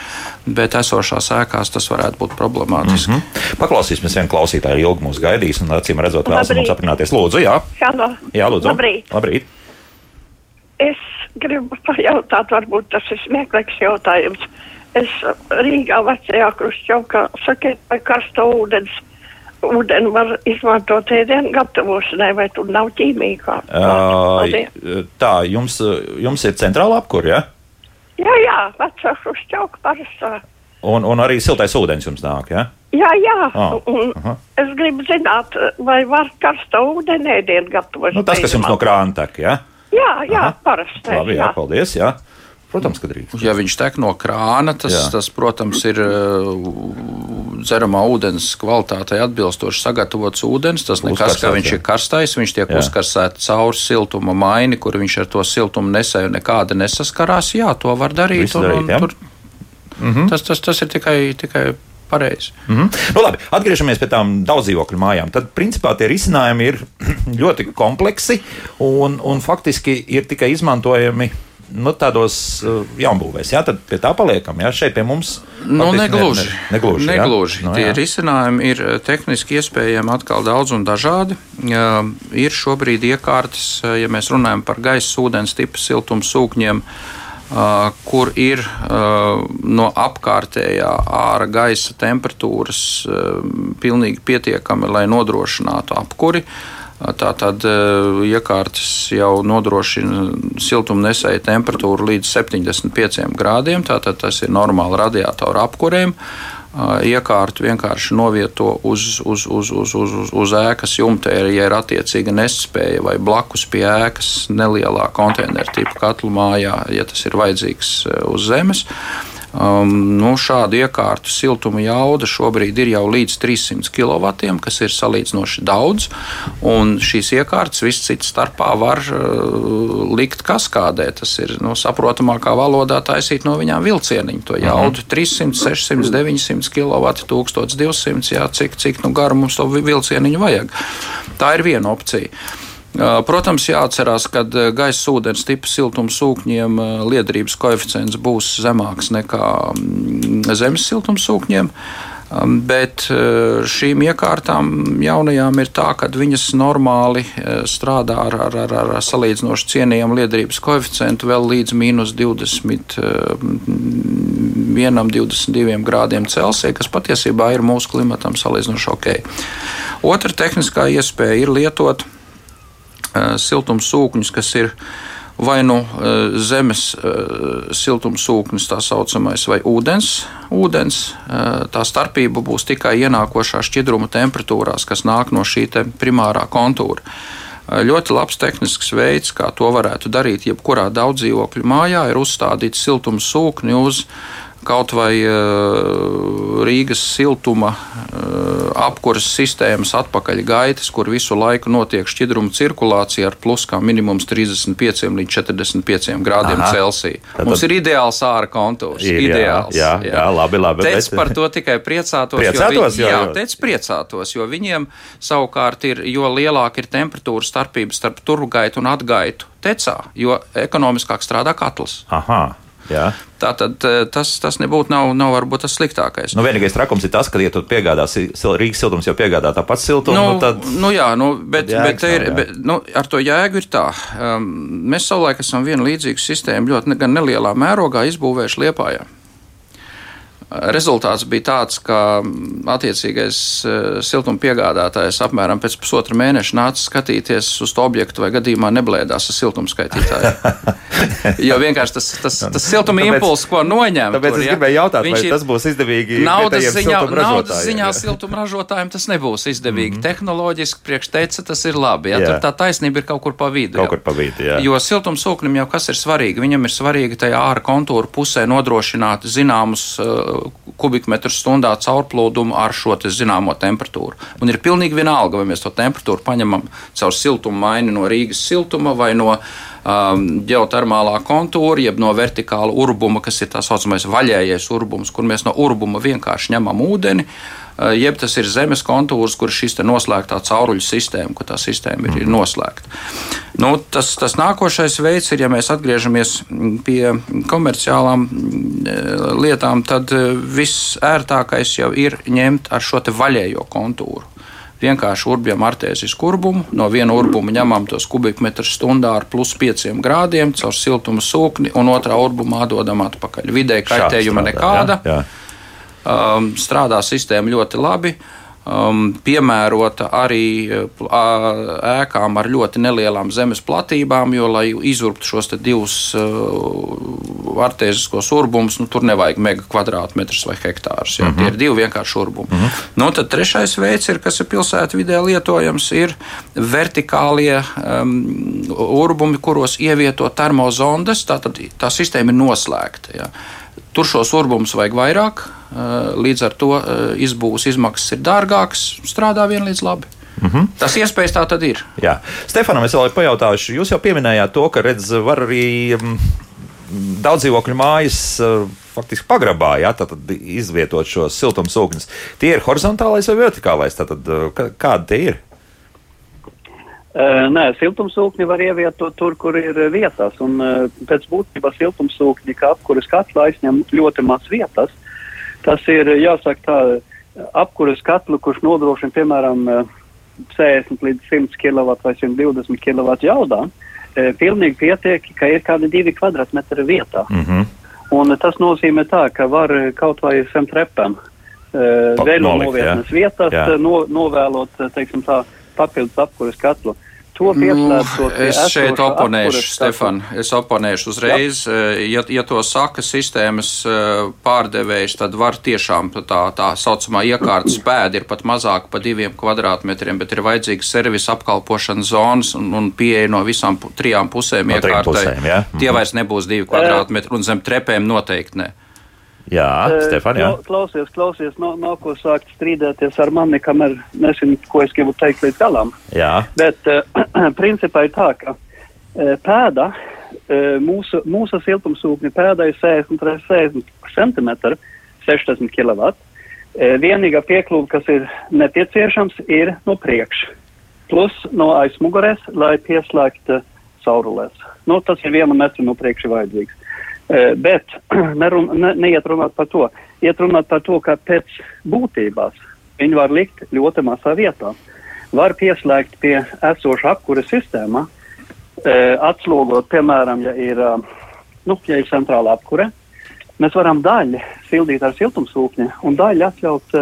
Bet esošās ēkās tas varētu būt problemātiski. Mm -hmm. Paklausīsimies, viena klausītāja ilgi mūs gaidīs, un acīm redzot, vēlas mums aprunāties. Lūdzu, jā. Halo. Jā, lūdzu. Labrīt. Labrīt. Es gribu pajautāt, varbūt tas ir smieklīgs jautājums. Es Rīgā vecajā krustčaukā sakiet, vai karsta ūdens, ūdeni var izmantot ēdienu gatavošanai, vai tur nav ķīmija? Uh, tā, jums, jums ir centrāla apkur, ja? Jā, jā, vecā krustčauka parastā. Un, un arī siltais ūdens jums nāk, ja? Jā, jā. Ah, un aha. es gribu zināt, vai var karsta ūdeni ēdienu gatavošanai. Nu, tas, kas jums no krāna tek, ja? Jā, jā, Aha. parasti. Labi, jā, paldies, jā. Protams, ka drīkst. Ja viņš tek no krāna, tas, Jā. tas protams, ir uh, dzeramā ūdens kvalitātei atbilstoši sagatavots ūdens. Tas nekas, ka viņš jā. ir karstais, viņš tiek Jā. uzkarsēts caur siltuma maini, kur viņš ar to siltumu nesēju nekāda nesaskarās. Jā, to var darīt. Visu darīt, jā. tur, tas, tas, tas ir tikai, tikai pareizi. Mm -hmm. nu, labi, atgriežamies pie tām daudzdzīvokļu mājām. Tad, principā, tie risinājumi ir [CLEARS THROAT] ļoti kompleksi un, un faktiski ir tikai izmantojami. Nu, tādos uh, jaunbūvēs, jā, tad pie tā paliekam. Jā, šeit pie mums Nu, negluži. Ne, ne, negluži, negluži. Nu, Tie jā. risinājumi ir eh, tehniski iespējami atkal daudz un dažādi. Jā, Ir šobrīd iekārtas, eh, ja mēs runājam par gaisa, ūdens tipu siltumu sūkņiem, eh, kur ir no apkārtējā ārā gaisa temperatūras pilnīgi pietiekami, lai nodrošinātu apkuri. Tātad iekārtas jau nodrošina siltumnesēju temperatūru līdz 75 grādiem. Tātad tas ir normāli radiatoru apkurēm. Iekārtu vienkārši novieto uz, uz, uz, uz, uz, uz, uz ēkas jumta, ja ir attiecīga nespēja vai blakus pie ēkas nelielā konteineru tipu katlu mājā, ja tas ir vajadzīgs uz zemes. Um, nu, šādu iekārtu siltuma jauda šobrīd ir jau līdz 300 kW, kas ir salīdzinoši daudz. Un šīs iekārtas viss cits starpā var uh, likt kaskādē. Tas ir nu, saprotamākā valodā taisīt no viņām vilcieniņu. To jaudu 300, 600, 900 kW, 1200, jā, cik, cik nu, garu mums to vi- vilcieniņu vajag. Tā ir viena opcija. Protams, jāatcerās, ka gaisa ūdens tipa siltuma sūkņiem liederības koeficients būs zemāks nekā mm, zemes siltuma sūkņiem. Bet šīm iekārtām jaunajām ir tā, ka viņas normāli strādā ar, ar, ar, ar salīdzinoši cienījamu liederības koeficientu vēl līdz mīnus 20. Vienam 22 grādiem Celsija, kas patiesībā ir mūsu klimatam salīdzinoši ok. Otra tehniskā iespēja ir lietot siltumsūkņus, kas ir vai nu uh, zemes uh, siltumsūknis, tā saucamais, vai ūdens. ūdens. Uh, tā starpība būs tikai ienākošā šķidruma temperatūrās, kas nāk no šī primārā kontūra. Uh, Ļoti labs tehnisks veids, kā to varētu darīt, jebkurā daudzdzīvokļu mājā, ir uzstādīt siltuma sūkni uz kaut vai uh, Rīgas siltuma uh, apkuras sistēmas atpakaļ gaitas, kur visu laiku notiek šķidruma cirkulācija ar plus kā minimums 35 līdz 45 grādiem Aha. Celsija. Tātad- Mums ir ideāls āra kontūrs. Ir, jā, ideāls, jā, jā, labi, labi, Tec bet- par to tikai priecātos. Priecātos, jo, viņi, jā, tec priecātos, jo viņiem savukārt ir, jo lielāka ir temperatūra starpība starp turgaitu un atgaitu tecā, jo ekonomiskāk strādā katls. Aha, jā. Tātad eh, tas, tas nebūtu nav, nav varbūt tas sliktākais. Nu, vienīgais trakums ir tas, ka, ja tu piegādās sil- Rīgas siltums, jau piegādā tāpat siltumu, Nu, nu, tad nu jā, nu, bet, bet, te ir, bet nu, ar to jēgu ir tā. Um, mēs savulaik esam vienu līdzīgu sistēmu ļoti ne, gan nelielā mērogā izbūvējuši Liepājā. Rezultāts bija tāds, ka mm, attiecīgais eh, siltuma piegādātājs apmēram pēc pusotra mēneša nāca skatīties uz to objektu, vai gadījumā neblēdās ar siltumskaitītāju. [LAUGHS] jo vienkārši tas, tas, tas siltuma impulss, ko noņem, tāpēc tur, es ja, gribēju jautāt, vai tas būs izdevīgi Naudas ziņā, naudas ziņā siltumražotājiem tas nebūs izdevīgi. Mm -hmm. Tehnoloģiski priekšteica tas ir labi. Ja? Jā. Tur tā taisnība ir kaut kur pa vidu. Kaut jau. kur pa vidu, jā. Jo siltumsūknim jau kas ir svarīgi? Viņam ir svarīgi tajā ārā kontūra pusē nodrošināt zināmus uh, kubikmetrus stundā caurplūdumu ar šo te zināmo temperatūru. Un ir pilnīgi vienalga, vai mēs to temperatūru paņemam caur siltumu maini no Rīgas siltuma vai no um, ģeotermālā kontūra, jeb no vertikāla urbuma, kas ir tā saucamais vaļējais urbums, kur mēs no urbuma vienkārši ņemam ūdeni. Jeb tas ir zemes kontūrs, kur šis noslēgtā cauruļu sistēma, kur tā sistēma ir, ir noslēgta. Nu, tas, tas nākošais veids ir, ja mēs atgriežamies pie komerciālām lietām, tad viss ērtākais jau ir ņemt ar šo vaļējo kontūru vienkārši urbjam artēzisku urbumu. No viena urbuma ņemam tos kubikmetrus stundā ar plus 5 grādiem caur siltuma sūkni, un otrā urbumā dodam atpakaļ. Vidēji kaitējuma nekāda. Jā, jā. Um, strādā sistēma ļoti labi. Uh, um, piemērota arī uh, ēkām ar ļoti nelielām zemes platībām, jo, lai izurbtu šos divus uh, artēziskos urbumus, nu, tur nevajag mega kvadrātmetrus vai hektārus. Ja? Mm -hmm. Tie ir divi vienkārši urbumi. Mm -hmm. nu, tad trešais veids, ir, kas ir pilsētvidē lietojams, ir vertikālie um, urbumi, kuros ievieto termozondes. Tā, tad, tā sistēma ir noslēgta. Ja? Tur šos urbumus vajag vairāk, Eh, līdz ar to eh, izbūves izmaksas ir dārgākas, strādā vienlīdz labi. Mm -hmm. Tas iespējas tā tad ir. Jā. Stefanam, es vēl pajautāšu, jūs jau pieminējāt to, ka redz, var arī mm, daudz dzīvokļu mājas eh, faktiski pagrabā, ja tad izvietot šos siltumsūkņus. Tie ir horizontālais vai vertikālais? Tātad, kādi tie ir? Uh, nē, siltumsūkņi var ievietot tur, kur ir vietas, un uh, pēc būtības siltumsūkņi, kā apkuras katlā, aizņem ļoti maz vietas. Tas ir jāsaka tā apkuras katlu, kurš nodrošina piemēram 60 līdz 100 kW vai 120 kW jaudā. Pilnīgi pietiek, ka ir kādi divi kvadrātmetri vietā. Mm -hmm. Un tas nozīmē tā, ka var kaut vai zem trepēm vēļu novietnes vietās no, novēlot, teiksim tā, papildus apkuras katlu. To pieslēdzot. Nu, es šeit oponēšu, Stefan, es oponēšu uzreiz. Eh, ja, ja to saka sistēmas eh, pārdevējs, tad var tiešām tā, tā saucamā iekārtas pēda ir pat mazāk pa diviem kvadrātmetriem, bet ir vajadzīgas servisa apkalpošanas zonas un, un pieeja no visām trijām pusēm no iekārtai. Pusēm, ja? Tie mhm. vairs nebūs divi kvadrātmetri un zem trepēm noteikti ne. Jā, Stefan, jā. Klausies, klausies, nav, nav ko sākt strīdēties ar mani, kamēr nezinu, ko es gribu teikt līdz galam. Jā. Bet uh, [CLEARS THROAT] principā ir tā, ka uh, pēda, uh, mūsu, mūsu siltumsūkņa pēda ir 60 60 cm, 60 kW. Uh, vienīgā piekļuva, kas ir nepieciešams, ir no priekša. Plus no aizmugurēs, lai pieslēgtu caurulēs. Nu, tas ir viena metra no priekša vajadzīgs. Eh, bet [CLEARS THROAT] nerun, ne, neiet runāt par to. Iet runāt par to, ka pēc būtībās viņi var likt ļoti mazā vietā. Var pieslēgt pie esoša apkures sistēmā, eh, atslogot, piemēram, ja ir, eh, nu, ja ir centrāla apkure, mēs varam daļu sildīt ar siltumsūkni un daļu atļaut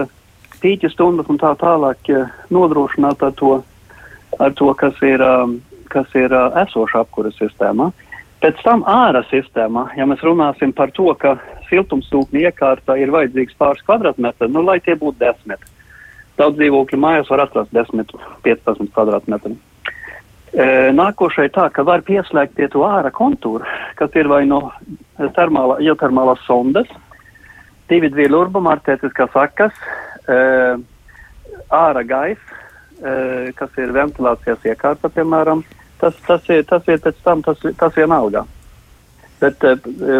pīķa stundas un tā tālāk nodrošināt ar to, ar to kas ir, kas ir esoša apkures sistēmā. Uh, Pēc tam ārā sistēmā, ja mēs runāsim par to, ka siltumsūkņa iekārta ir vajadzīgs pāris kvadrātmetri, nu, lai tie būtu desmit. Daudz dzīvokļu mājās var atrast 10, 15 kvadrātmetri. E, nākošai tā, ka var pieslēgt pie to ārā kontūru, kas ir vai no termāla, ģeotermālās sondas, divi dvielu urbuma artētiskās sakas, e, ārā gaisa, e, kas ir ventilācijas iekārta, piemēram, e, tas, tas, ir, tas ir pēc tam tas, tas vienalga. Bet eh,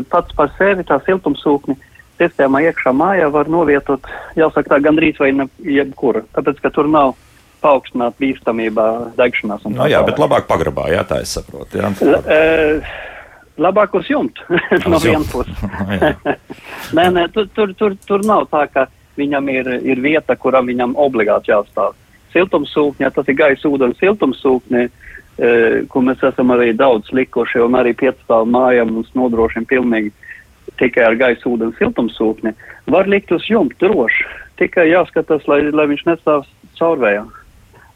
pats par sevi tā siltumsūkni sistēmā iekšā mājā var novietot, jāsaka tā, gandrīz vai ne jebkura, tāpēc, ka tur nav paaugstināt bīstamībā degšanās. No, jā, bet labāk pagrabā, jā, tā es saprotu. Jā. L, e, labāk uz jumta [LAUGHS] no vienas puses. [LAUGHS] [LAUGHS] nē, nē, tur, tur, tur, nav tā, ka viņam ir, ir vieta, kuram viņam obligāti jāstāv. Siltumsūkņa, tas ir gaisa ūdens siltumsūkņa, ko mēs esam arī daudz likuši, un arī piecstāvu mājām mums nodrošina pilnīgi tikai ar gaisa ūdens siltumsūkni, var likt uz jumta droši. Tikai jāskatās, lai, lai viņš nestāv caurvējā,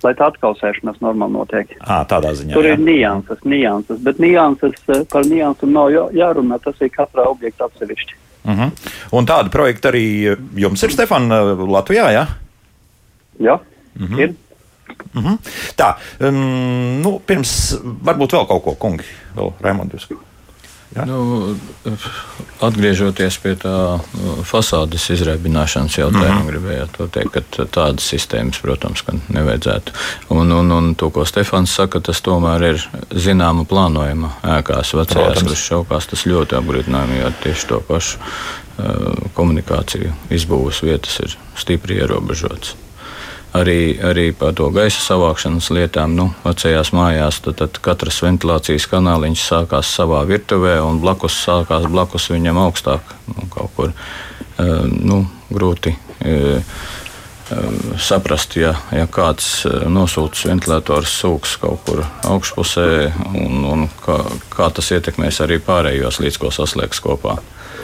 lai tā atkausēšanās normāli notiek. À, tādā ziņā. Tur jā. ir nianses, nianses, bet nianses e, par niansam nav jārunā, tas ir katrā objekta atsevišķi. Uh mhm. -huh. Un tāda projekta arī jums ir, Stefan, Latvijā, jā? Jā, uh mhm. -huh. ir. Mm -hmm. Tā, um, nu, pirms varbūt vēl kaut ko, kungi, vēl Raimondus. Ja? Nu, atgriežoties pie tā uh, fasādes izrēbināšanas jautājuma, mm -hmm. gribēju to teikt, ka tādas sistēmas, protams, nevajadzētu. Un, un, un to, ko Stefans saka, tas tomēr ir zināma plānojuma ēkās, vecajās Hruščovkās. Tas ļoti apgrūtinājumi, jo tieši to pašu uh, komunikāciju izbūves vietas ir stipri ierobežotas arī, arī par to gaisa savākšanas lietām. Nu, vecajās mājās tad, tad katrs ventilācijas kanāliņš sākās savā virtuvē, un blakus sākās blakus viņam augstāk. Nu, kaut kur uh, nu, grūti. Uh, saprast, ja, ja kāds nosūta ventilators sūks kaut kur augšpusē, un, un kā, kā tas ietekmēs arī pārējos, līdz ko saslēgs kopā.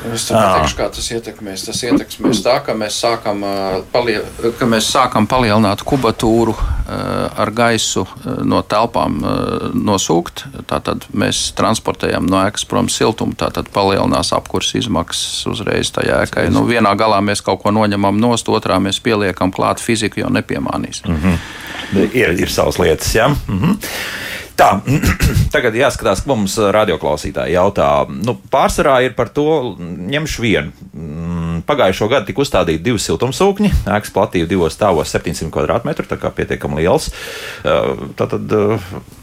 Es teikšu, kā tas ietekmēs. Tas ietekmēs tā, ka mēs sākam, palie, ka mēs sākam palielināt kubatūru ar gaisu no telpām nosūkt. Tātad mēs transportējam no ēkas prom siltumu, tātad palielinās apkurs izmaksas uzreiz tajā ēkai. Nu, vienā galā mēs kaut ko noņemam nost, otrā mēs pieliekam klāt fiziku, jo nepiemānīs. Mm -hmm. ir, ir savas lietas, jā. Ja? Mm -hmm. Tā, [CLEARS THROAT] tagad jāskatās, ko mums radioklausītāji jautā. Nu, pārsvarā ir par to, ņemšu vienu. Mm, pagājušo gadu tika uzstādīti divi siltumsūkņi, ēkas platība divos stāvos 700 km2, tā kā pietiekami liels. Tātad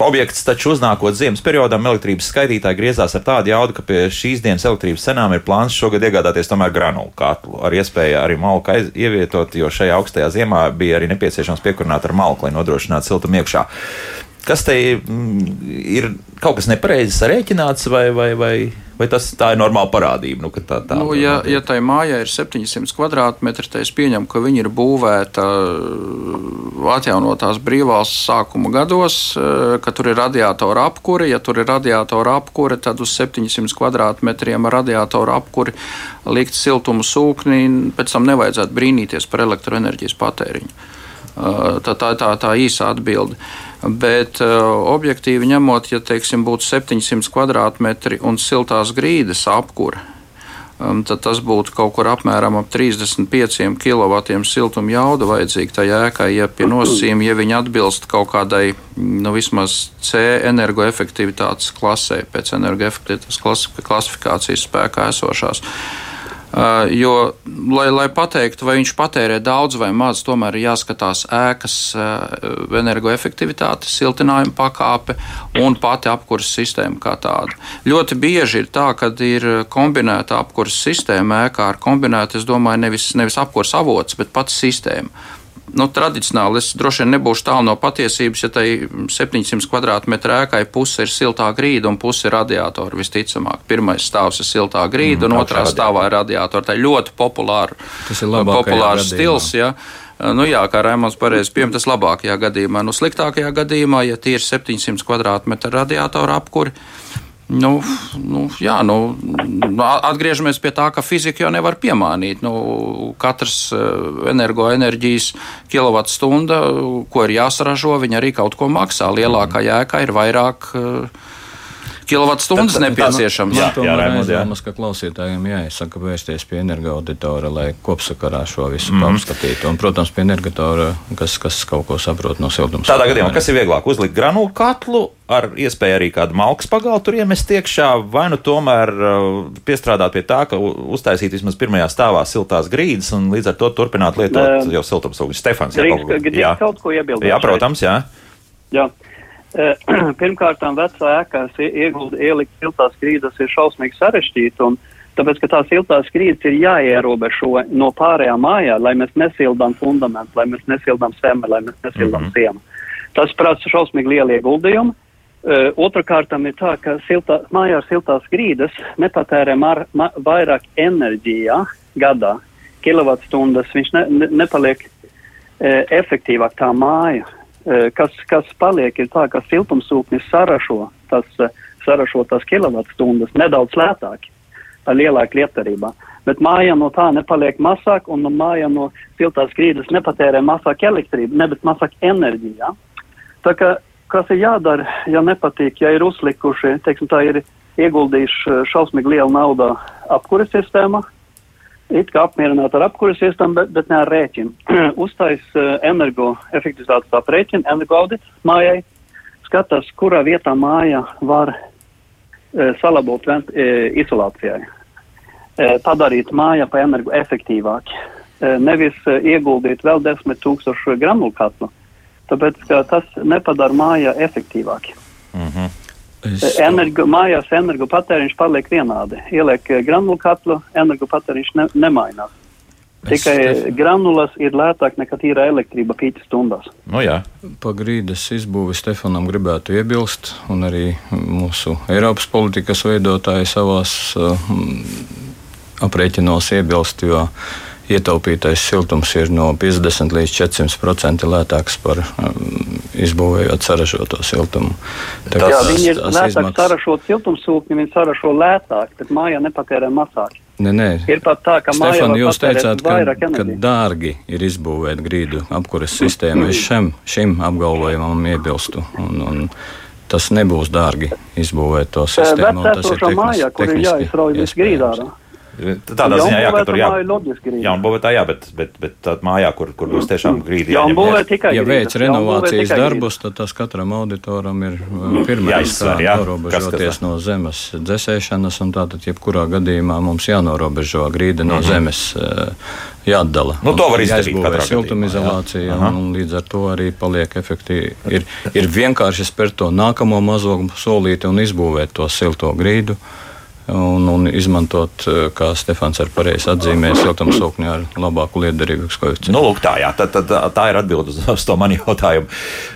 objekts taču uznākot ziemas periodam elektrības skaitītāji griezās ar tādu jaudu, ka pie šīs dienas elektrības cenām ir plāns šogad iegādāties tomēr granulu katlu ar iespēju arī malku ievietot, jo šajā augstajā ziemā bija arī nepieciešams piekurināt ar malku, lai nodrošinātu siltumu iekšā. Kas te mm, ir kaut kas nepareizi sarēķināts, vai, vai, vai, vai tas tā ir normāla parādība? Nu, tā, tā, nu, ja, ja tai mājai ir 700 kvadrātmetri, tad es pieņemu, ka viņi ir būvēta uh, atjaunotās brīvvalsts sākuma gados, uh, ka tur ir radiatora apkure. Ja tur ir radiatora apkure, tad uz 700 kvadrātmetriem ar radiatora apkuri likt siltumu sūkni, pēc tam nevajadzētu brīnīties par elektroenerģijas patēriņu. Uh, tā, tā, tā, tā īsa atbilde. Bet uh, objektīvi ņemot, ja teiksim, būtu 700 kvadrātmetri un siltās grīdas apkūra, um, tad tas būtu kaut kur apmēram ap 35 kW siltuma jauda vajadzīga tajā ēkai, ja pie nosacījuma, ja viņi atbilst kaut kādai nu, vismaz C energoefektivitātes klasē, pēc energoefektivitātes klasifikācijas spēkā esošās. Uh, jo, lai, lai pateiktu, vai viņš patērē daudz vai maz, tomēr ir jāskatās ēkas energoefektivitāte, siltinājuma pakāpe un pati apkurses sistēma kā tāda. Ļoti bieži ir tā, ka ir kombinēta apkurses sistēma ēkā ar kombinētu, es domāju, nevis, nevis apkurses avots, bet pati sistēma nu, tradicionāli es droši vien nebūšu tālu no patiesības, ja tai 700 km2 ēkai puse ir siltā grīda un puse ir radiatori. Visticamāk, pirmais stāvs ir siltā grīda, mm, un otrā stāvā ir radiatori. Tā ir ļoti populāra, Tas ir populārs stils. Ja. Nu, jā, kā Rēmons pareizi piemin, tas labākajā gadījumā. Nu, sliktākajā gadījumā, ja tie ir 700 km2 radiatora apkuri, Nu, nu, jā, nu, atgriežamies pie tā, ka fizika jau nevar piemānīt. Nu, katrs eh, energoenerģijas kilovatstunda, ko ir jāsaražo, viņa arī kaut ko maksā. Lielākā jēga ir vairāk uh, kilovatstundas nepieciešams. Jā, jā, Raimunds, jā. Mums, ka klausītājiem jāizsaka vērsties pie energoauditora, lai kopsakarā šo visu mm. apskatītu. Un, protams, pie energoauditora, kas, kas kaut ko saprot no siltums. Tādā gadījumā, kas ir vieglāk uzlikt granulu katlu ar iespēju arī kādu malku pagalu tur iemest iekšā, vai nu tomēr uh, piestrādāt pie tā, ka uztaisīt vismaz pirmajā stāvā siltās grīdas un līdz ar to turpināt lietot uh, jau siltumsūkņus. Stefans, jā, kaut, jā. kaut ko iebilst. Jā, protams, jā. jā. Eh, [CLEARS THROAT] pirmkārt, vecā ēkās ielikt siltās grīdas ir šausmīgi sarežģīti, tāpēc, ka tās siltās grīdas ir jāierobežo no pārējām mājām, lai mēs nesildām fundamentu, lai mēs nesildām semi, lai mēs nesildām mm -hmm. sienu. Tas prasa šausmīgi lielu ieguldījumu. Uh, Otrakārt, ir tā, ka siltā, mājā ar siltās grīdas nepatērē mar, ma, vairāk enerģijā gadā, kilovatstundas, viņš ne, ne, nepaliek uh, efektīvāk tā māja. Eh, kas, kas paliek, ir tā, ka siltumsūknis sarašo tas, eh, sarašo tās kilovatstundas nedaudz lētāk, ar lielāku lietderībā. Bet māja no tā nepaliek mazāk, un no māja no siltās grīdas nepatērē mazāk elektrību, ne, bet mazāk enerģiju. Tā kā, kas ir jādara, ja nepatīk, ja ir uzlikuši, teiksim, tā ir ieguldījuši eh, šausmīgi lielu naudu apkuras sistēmā, it kā apmierināti ar apkuras iestām, bet, bet ne ar rēķinu. [CLEARS THROAT] Uztais uh, energoefektivitātes aprēķinu, energoaudits mājai, skatās, kurā vietā māja var salabot vent, izolācijai, padarīt māja pa energoefektīvāku, nevis ieguldīt vēl 10 tūkstošu granulu katlu, tāpēc, ka tas nepadara māja efektīvāku. Mm -hmm. Es... Energo, mājās energopatēriņš paliek vienādi. Ieliek granulu katlu, energopatēriņš ne, nemainās. Tikai es... granulas ir lētāk nekā tīra elektrība pīķa stundās. Nu, jā. Pa grīdas izbūvi Stefanam gribētu iebilst, un arī mūsu Eiropas politikas veidotāji savās uh, aprēķinos iebilst, jo ietaupītais siltums ir no 50 līdz 400% lētāks par um, izbūvējot saražoto siltumu. Tā, Jā, viņi ir lētāk izmaksas... saražot siltumsūkni, viņi saražo lētāk, bet mājā nepatērē mazāk. Nē, nē. Ir pat tā, ka Stefan, jūs teicāt, ka, ka dārgi ir izbūvēt grīdu apkuras sistēmu. Es šim, šim apgalvojumam iebilstu. Un, un tas nebūs dārgi izbūvēt to sistēmu. Bet tas ir mājā, kur ir jāizrauj viss grīdā. Tādā ziņā, jā, ka tur jā, jābūvētā, jā, bet, bet, bet tādā mājā, kur, kur būs tiešām grīdi. Jā, būvē tikai. Ja veic renovācijas darbus, tad tas katram auditoram ir uh, pirmais, kā norobežoties no zemes dzēsēšanas, un tātad jebkurā gadījumā mums jānorobežo grīda no mm -hmm. zemes. Uh, jāatdala. Nu, to var izdarīt. Siltumizolācija, un, un līdz ar to arī paliek efektīvi. Ir, ir vienkārši spērt to nākamo mazo solīti un izbūvēt to silto grīdu un, un izmantot, eh, kā Stefans ar pareizi atzīmē, siltumsūkni ar labāku liederīgu koeficientu. Nu, lūk, tā, jā, tā, tā, tā, tā ir atbilde uz, uz to mani jautājumu.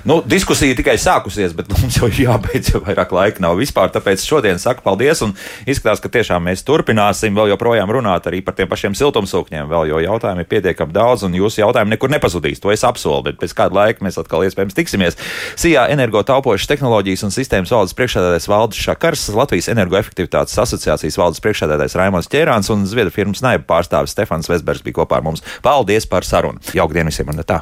Nu, diskusija tikai sākusies, bet [LAUGHS] mums jau jābeidz, jo vairāk laika nav vispār. Tāpēc šodien saku paldies un izskatās, ka tiešām mēs turpināsim vēl joprojām runāt arī par tiem pašiem siltumsūkņiem, vēl, jo jautājumu ir pietiekami daudz un jūsu jautājumi nekur nepazudīs. To es apsolu, bet pēc kāda laika mēs atkal iespējams tiksimies. Sijā energo taupošas tehnoloģijas un sistēmas valdes priekšsēdētājs Valdis Šakars, Latvijas energoefektivitātes asociācijas asociācijas valdes priekšsēdētājs Raimons Čērāns un Zviedru firmas Naiba pārstāvis Stefans Vesbergs bija kopā ar mums. Paldies par sarunu! Jauktdien visiem un tā!